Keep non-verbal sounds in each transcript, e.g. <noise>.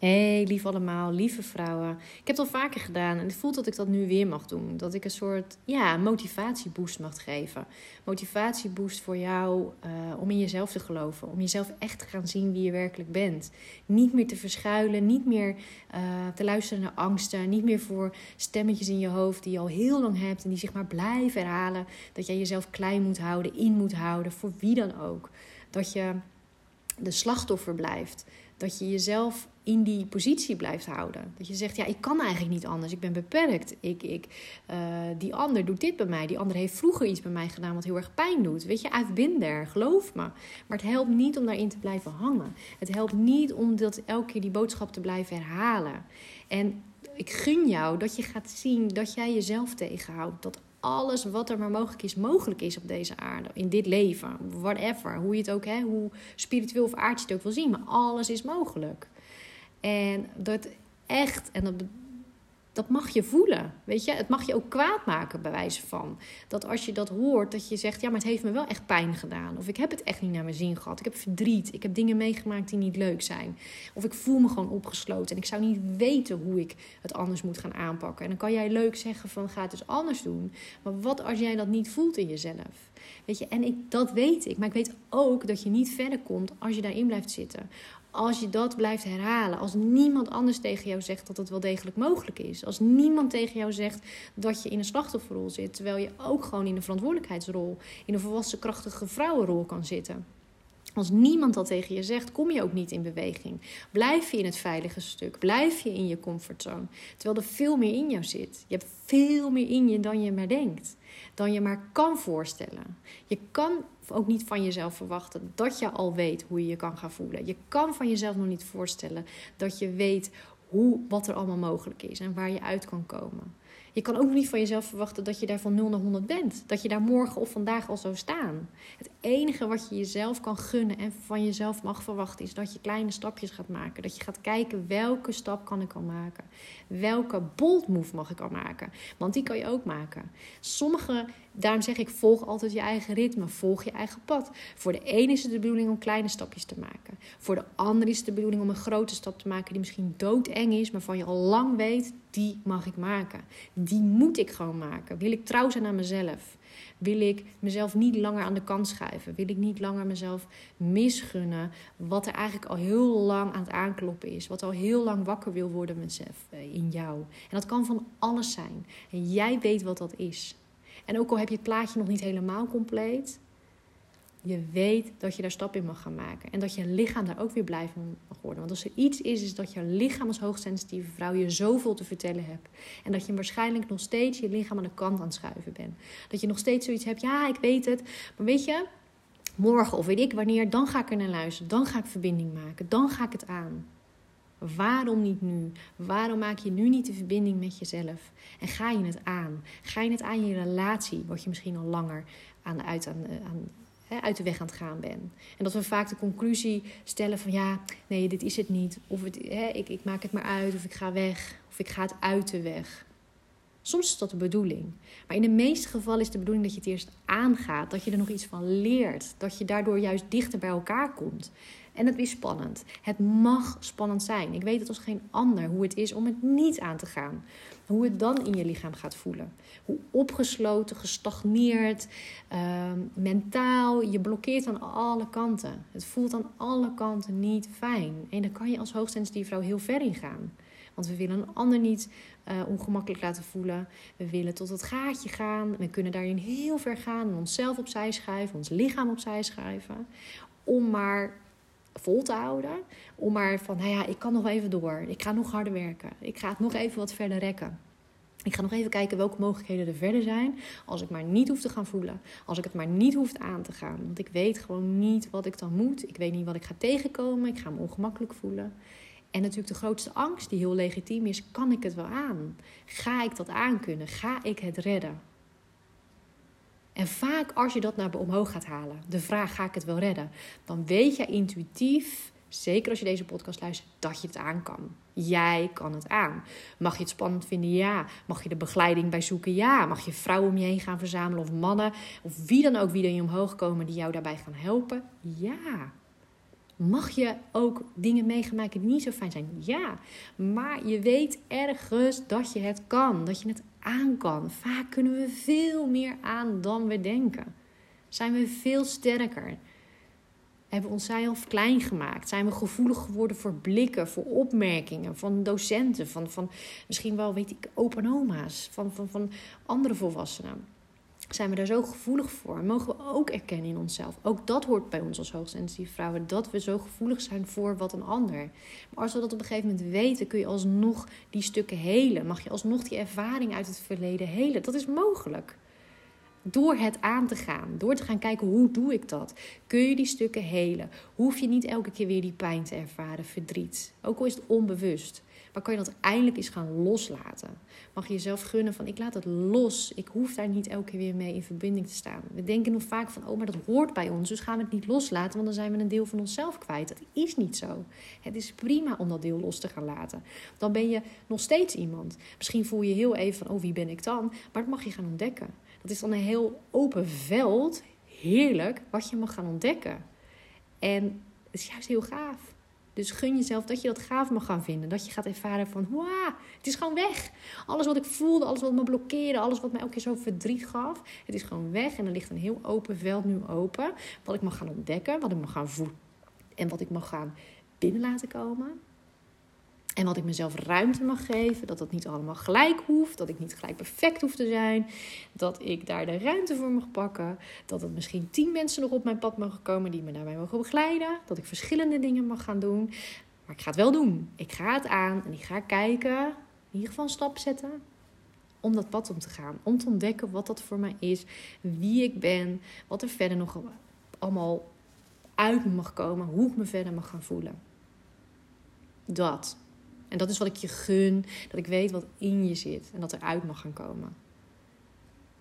Hey, lief allemaal, lieve vrouwen. Ik heb al vaker gedaan en het voelt dat ik dat nu weer mag doen. Dat ik een soort ja, motivatieboost mag geven. Motivatieboost voor jou uh, om in jezelf te geloven. Om jezelf echt te gaan zien wie je werkelijk bent. Niet meer te verschuilen, niet meer uh, te luisteren naar angsten. Niet meer voor stemmetjes in je hoofd die je al heel lang hebt en die zich maar blijven herhalen. Dat jij jezelf klein moet houden, in moet houden, voor wie dan ook. Dat je de slachtoffer blijft. Dat je jezelf in die positie blijft houden. Dat je zegt, ja, ik kan eigenlijk niet anders. Ik ben beperkt. Ik, ik, uh, die ander doet dit bij mij. Die ander heeft vroeger iets bij mij gedaan wat heel erg pijn doet. Weet je, there, geloof me. Maar het helpt niet om daarin te blijven hangen. Het helpt niet om dat elke keer die boodschap te blijven herhalen. En ik gun jou dat je gaat zien dat jij jezelf tegenhoudt. Dat alles wat er maar mogelijk is, mogelijk is op deze aarde. In dit leven. Whatever. Hoe je het ook, hè, hoe spiritueel of aardje het ook wil zien. Maar alles is mogelijk. En dat echt, en dat, dat mag je voelen. Weet je, het mag je ook kwaad maken, bij wijze van. Dat als je dat hoort, dat je zegt: Ja, maar het heeft me wel echt pijn gedaan. Of ik heb het echt niet naar mijn zin gehad. Ik heb verdriet. Ik heb dingen meegemaakt die niet leuk zijn. Of ik voel me gewoon opgesloten. En ik zou niet weten hoe ik het anders moet gaan aanpakken. En dan kan jij leuk zeggen: van ga het dus anders doen. Maar wat als jij dat niet voelt in jezelf? Weet je, en ik, dat weet ik. Maar ik weet ook dat je niet verder komt als je daarin blijft zitten als je dat blijft herhalen, als niemand anders tegen jou zegt dat het wel degelijk mogelijk is, als niemand tegen jou zegt dat je in een slachtofferrol zit, terwijl je ook gewoon in een verantwoordelijkheidsrol, in een volwassen krachtige vrouwenrol kan zitten. Als niemand dat tegen je zegt, kom je ook niet in beweging. Blijf je in het veilige stuk. Blijf je in je comfortzone. Terwijl er veel meer in jou zit. Je hebt veel meer in je dan je maar denkt. Dan je maar kan voorstellen. Je kan ook niet van jezelf verwachten dat je al weet hoe je je kan gaan voelen. Je kan van jezelf nog niet voorstellen dat je weet hoe, wat er allemaal mogelijk is en waar je uit kan komen. Je kan ook niet van jezelf verwachten dat je daar van 0 naar 100 bent. Dat je daar morgen of vandaag al zou staan. Het enige wat je jezelf kan gunnen en van jezelf mag verwachten is dat je kleine stapjes gaat maken. Dat je gaat kijken welke stap kan ik al maken. Welke bold move mag ik al maken. Want die kan je ook maken. Sommige, daarom zeg ik volg altijd je eigen ritme. Volg je eigen pad. Voor de ene is het de bedoeling om kleine stapjes te maken. Voor de ander is het de bedoeling om een grote stap te maken die misschien doodeng is. Maar van je al lang weet, die mag ik maken. Die moet ik gewoon maken. Wil ik trouw zijn aan mezelf? Wil ik mezelf niet langer aan de kant schuiven? Wil ik niet langer mezelf misgunnen wat er eigenlijk al heel lang aan het aankloppen is? Wat al heel lang wakker wil worden eh, in jou. En dat kan van alles zijn. En jij weet wat dat is. En ook al heb je het plaatje nog niet helemaal compleet, je weet dat je daar stap in mag gaan maken. En dat je lichaam daar ook weer blij van mag worden. Want als er iets is, is dat je lichaam als hoogsensitieve vrouw je zoveel te vertellen hebt. En dat je waarschijnlijk nog steeds je lichaam aan de kant aan het schuiven bent. Dat je nog steeds zoiets hebt, ja, ik weet het. Maar weet je, morgen of weet ik wanneer, dan ga ik er naar luisteren. Dan ga ik verbinding maken. Dan ga ik het aan. Waarom niet nu? Waarom maak je nu niet de verbinding met jezelf? En ga je het aan? Ga je het aan je relatie, wat je misschien al langer aan, uit aan, aan uit de weg aan het gaan ben. En dat we vaak de conclusie stellen van ja, nee, dit is het niet. Of hè, ik, ik maak het maar uit, of ik ga weg, of ik ga het uit de weg. Soms is dat de bedoeling. Maar in de meeste gevallen is de bedoeling dat je het eerst aangaat. Dat je er nog iets van leert. Dat je daardoor juist dichter bij elkaar komt. En het is spannend. Het mag spannend zijn. Ik weet het als geen ander hoe het is om het niet aan te gaan. Hoe het dan in je lichaam gaat voelen. Hoe opgesloten, gestagneerd, uh, mentaal. Je blokkeert aan alle kanten. Het voelt aan alle kanten niet fijn. En dan kan je als hoogsensitieve vrouw heel ver in gaan. Want we willen een ander niet uh, ongemakkelijk laten voelen. We willen tot het gaatje gaan. We kunnen daarin heel ver gaan en onszelf opzij schuiven, ons lichaam opzij schuiven. Om maar vol te houden. Om maar van, nou ja, ik kan nog even door. Ik ga nog harder werken. Ik ga het nog even wat verder rekken. Ik ga nog even kijken welke mogelijkheden er verder zijn. Als ik maar niet hoef te gaan voelen. Als ik het maar niet hoef aan te gaan. Want ik weet gewoon niet wat ik dan moet. Ik weet niet wat ik ga tegenkomen. Ik ga me ongemakkelijk voelen. En natuurlijk de grootste angst, die heel legitiem is: kan ik het wel aan? Ga ik dat aankunnen? Ga ik het redden? En vaak als je dat naar omhoog gaat halen, de vraag: ga ik het wel redden? Dan weet je intuïtief, zeker als je deze podcast luistert, dat je het aan kan. Jij kan het aan. Mag je het spannend vinden? Ja. Mag je de begeleiding bij zoeken? Ja. Mag je vrouwen om je heen gaan verzamelen of mannen of wie dan ook wie er je omhoog komen die jou daarbij gaan helpen? Ja. Mag je ook dingen meegemaakt die niet zo fijn zijn? Ja, maar je weet ergens dat je het kan, dat je het aan kan. Vaak kunnen we veel meer aan dan we denken. Zijn we veel sterker? Hebben we onszelf klein gemaakt? Zijn we gevoelig geworden voor blikken, voor opmerkingen van docenten, van, van misschien wel, weet ik, opa oma's, van, van, van andere volwassenen? Zijn we daar zo gevoelig voor? Mogen we ook erkennen in onszelf? Ook dat hoort bij ons als hoogsensitieve vrouwen, dat we zo gevoelig zijn voor wat een ander. Maar als we dat op een gegeven moment weten, kun je alsnog die stukken helen. Mag je alsnog die ervaring uit het verleden helen? Dat is mogelijk. Door het aan te gaan, door te gaan kijken hoe doe ik dat, kun je die stukken helen. Hoef je niet elke keer weer die pijn te ervaren, verdriet. Ook al is het onbewust. Maar kan je dat eindelijk eens gaan loslaten? Mag je jezelf gunnen van ik laat het los. Ik hoef daar niet elke keer weer mee in verbinding te staan. We denken nog vaak van oh maar dat hoort bij ons. Dus gaan we het niet loslaten want dan zijn we een deel van onszelf kwijt. Dat is niet zo. Het is prima om dat deel los te gaan laten. Dan ben je nog steeds iemand. Misschien voel je heel even van oh wie ben ik dan? Maar dat mag je gaan ontdekken. Dat is dan een heel open veld. Heerlijk. Wat je mag gaan ontdekken. En het is juist heel gaaf. Dus gun jezelf dat je dat gaaf mag gaan vinden. Dat je gaat ervaren van, wauw, het is gewoon weg. Alles wat ik voelde, alles wat me blokkeerde, alles wat mij elke keer zo verdriet gaf. Het is gewoon weg en er ligt een heel open veld nu open. Wat ik mag gaan ontdekken, wat ik mag gaan voelen. En wat ik mag gaan binnen laten komen. En wat ik mezelf ruimte mag geven. Dat dat niet allemaal gelijk hoeft. Dat ik niet gelijk perfect hoef te zijn. Dat ik daar de ruimte voor mag pakken. Dat er misschien tien mensen nog op mijn pad mogen komen die me daarbij mogen begeleiden. Dat ik verschillende dingen mag gaan doen. Maar ik ga het wel doen. Ik ga het aan en ik ga kijken. In ieder geval een stap zetten. Om dat pad om te gaan. Om te ontdekken wat dat voor mij is. Wie ik ben. Wat er verder nog allemaal uit mag komen. Hoe ik me verder mag gaan voelen. Dat. En dat is wat ik je gun. Dat ik weet wat in je zit en dat eruit mag gaan komen.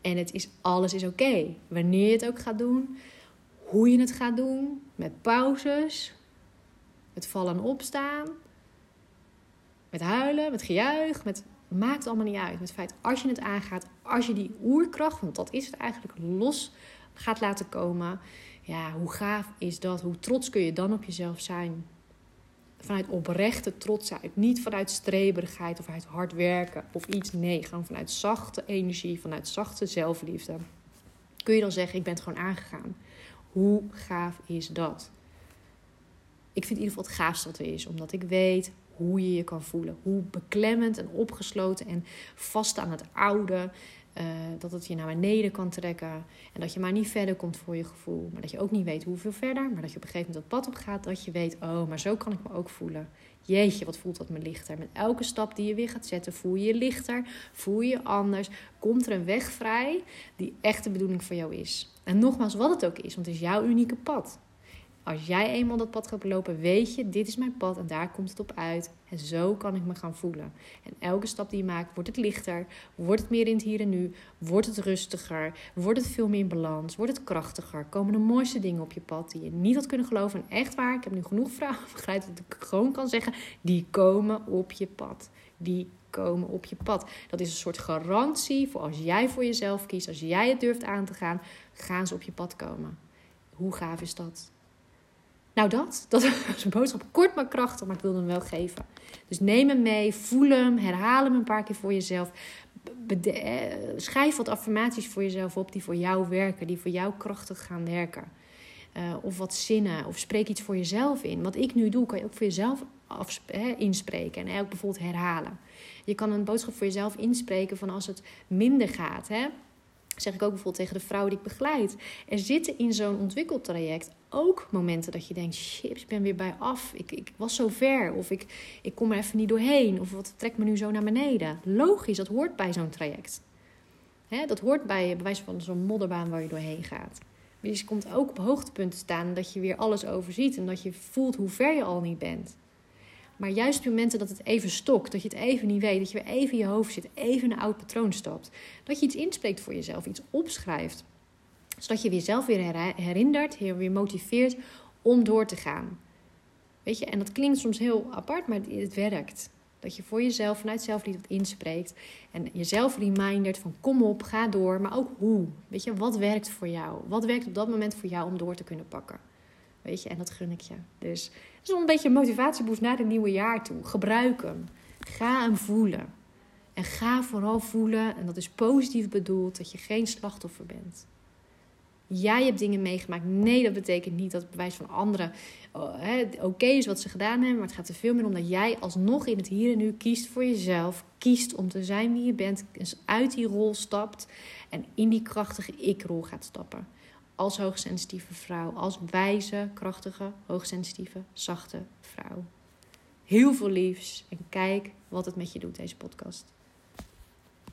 En het is, alles is oké. Wanneer je het ook gaat doen, hoe je het gaat doen, met pauzes, met vallen en opstaan, met huilen, met gejuich, met maakt allemaal niet uit. Met het feit als je het aangaat, als je die oerkracht, want dat is het eigenlijk, los gaat laten komen. Ja, hoe gaaf is dat? Hoe trots kun je dan op jezelf zijn? Vanuit oprechte trotsheid. Niet vanuit streberigheid of uit hard werken of iets. Nee, gewoon vanuit zachte energie, vanuit zachte zelfliefde. Kun je dan zeggen, ik ben het gewoon aangegaan. Hoe gaaf is dat? Ik vind in ieder geval het gaafste wat er is. Omdat ik weet hoe je je kan voelen. Hoe beklemmend en opgesloten en vast aan het oude uh, dat het je naar beneden kan trekken. En dat je maar niet verder komt voor je gevoel. Maar dat je ook niet weet hoeveel verder. Maar dat je op een gegeven moment dat pad op gaat. Dat je weet, oh, maar zo kan ik me ook voelen. Jeetje, wat voelt dat me lichter. Met elke stap die je weer gaat zetten, voel je je lichter. Voel je je anders. Komt er een weg vrij die echt de bedoeling voor jou is. En nogmaals, wat het ook is. Want het is jouw unieke pad. Als jij eenmaal dat pad gaat lopen, weet je, dit is mijn pad en daar komt het op uit. En zo kan ik me gaan voelen. En elke stap die je maakt, wordt het lichter, wordt het meer in het hier en nu, wordt het rustiger, wordt het veel meer in balans, wordt het krachtiger. Komen de mooiste dingen op je pad die je niet had kunnen geloven. En echt waar, ik heb nu genoeg vrouwen <laughs> begrijpt dat ik gewoon kan zeggen, die komen op je pad. Die komen op je pad. Dat is een soort garantie voor als jij voor jezelf kiest, als jij het durft aan te gaan, gaan ze op je pad komen. Hoe gaaf is dat? Nou, dat, dat is een boodschap. Kort maar krachtig, maar ik wil hem wel geven. Dus neem hem mee, voel hem, herhaal hem een paar keer voor jezelf. Eh, schrijf wat affirmaties voor jezelf op die voor jou werken, die voor jou krachtig gaan werken. Uh, of wat zinnen, of spreek iets voor jezelf in. Wat ik nu doe, kan je ook voor jezelf inspreken en ook bijvoorbeeld herhalen. Je kan een boodschap voor jezelf inspreken van als het minder gaat. Hè? Zeg ik ook bijvoorbeeld tegen de vrouwen die ik begeleid. Er zitten in zo'n ontwikkeltraject ook momenten dat je denkt: shit, ik ben weer bij af. Ik, ik was zo ver. Of ik, ik kom er even niet doorheen. Of wat trekt me nu zo naar beneden. Logisch, dat hoort bij zo'n traject. Dat hoort bij, bij wijze van zo'n modderbaan waar je doorheen gaat. Dus je komt ook op hoogtepunten staan dat je weer alles overziet. En dat je voelt hoe ver je al niet bent. Maar juist op momenten dat het even stokt, dat je het even niet weet, dat je weer even in je hoofd zit, even een oud patroon stapt, dat je iets inspreekt voor jezelf, iets opschrijft, zodat je jezelf weer herinnert, weer motiveert om door te gaan. Weet je, en dat klinkt soms heel apart, maar het werkt. Dat je voor jezelf vanuit zelfliefde wat inspreekt. En jezelf remindert van kom op, ga door. Maar ook hoe. Weet je, wat werkt voor jou? Wat werkt op dat moment voor jou om door te kunnen pakken? Weet je, en dat gun ik je. Dus het is wel een beetje een motivatieboost naar het nieuwe jaar toe. Gebruik hem. Ga hem voelen. En ga vooral voelen, en dat is positief bedoeld, dat je geen slachtoffer bent. Jij hebt dingen meegemaakt. Nee, dat betekent niet dat het bewijs van anderen uh, oké is wat ze gedaan hebben. Maar het gaat er veel meer om dat jij alsnog in het hier en nu kiest voor jezelf. Kiest om te zijn wie je bent. Dus uit die rol stapt. En in die krachtige ik-rol gaat stappen. Als hoogsensitieve vrouw. Als wijze, krachtige, hoogsensitieve, zachte vrouw. Heel veel liefs. En kijk wat het met je doet, deze podcast.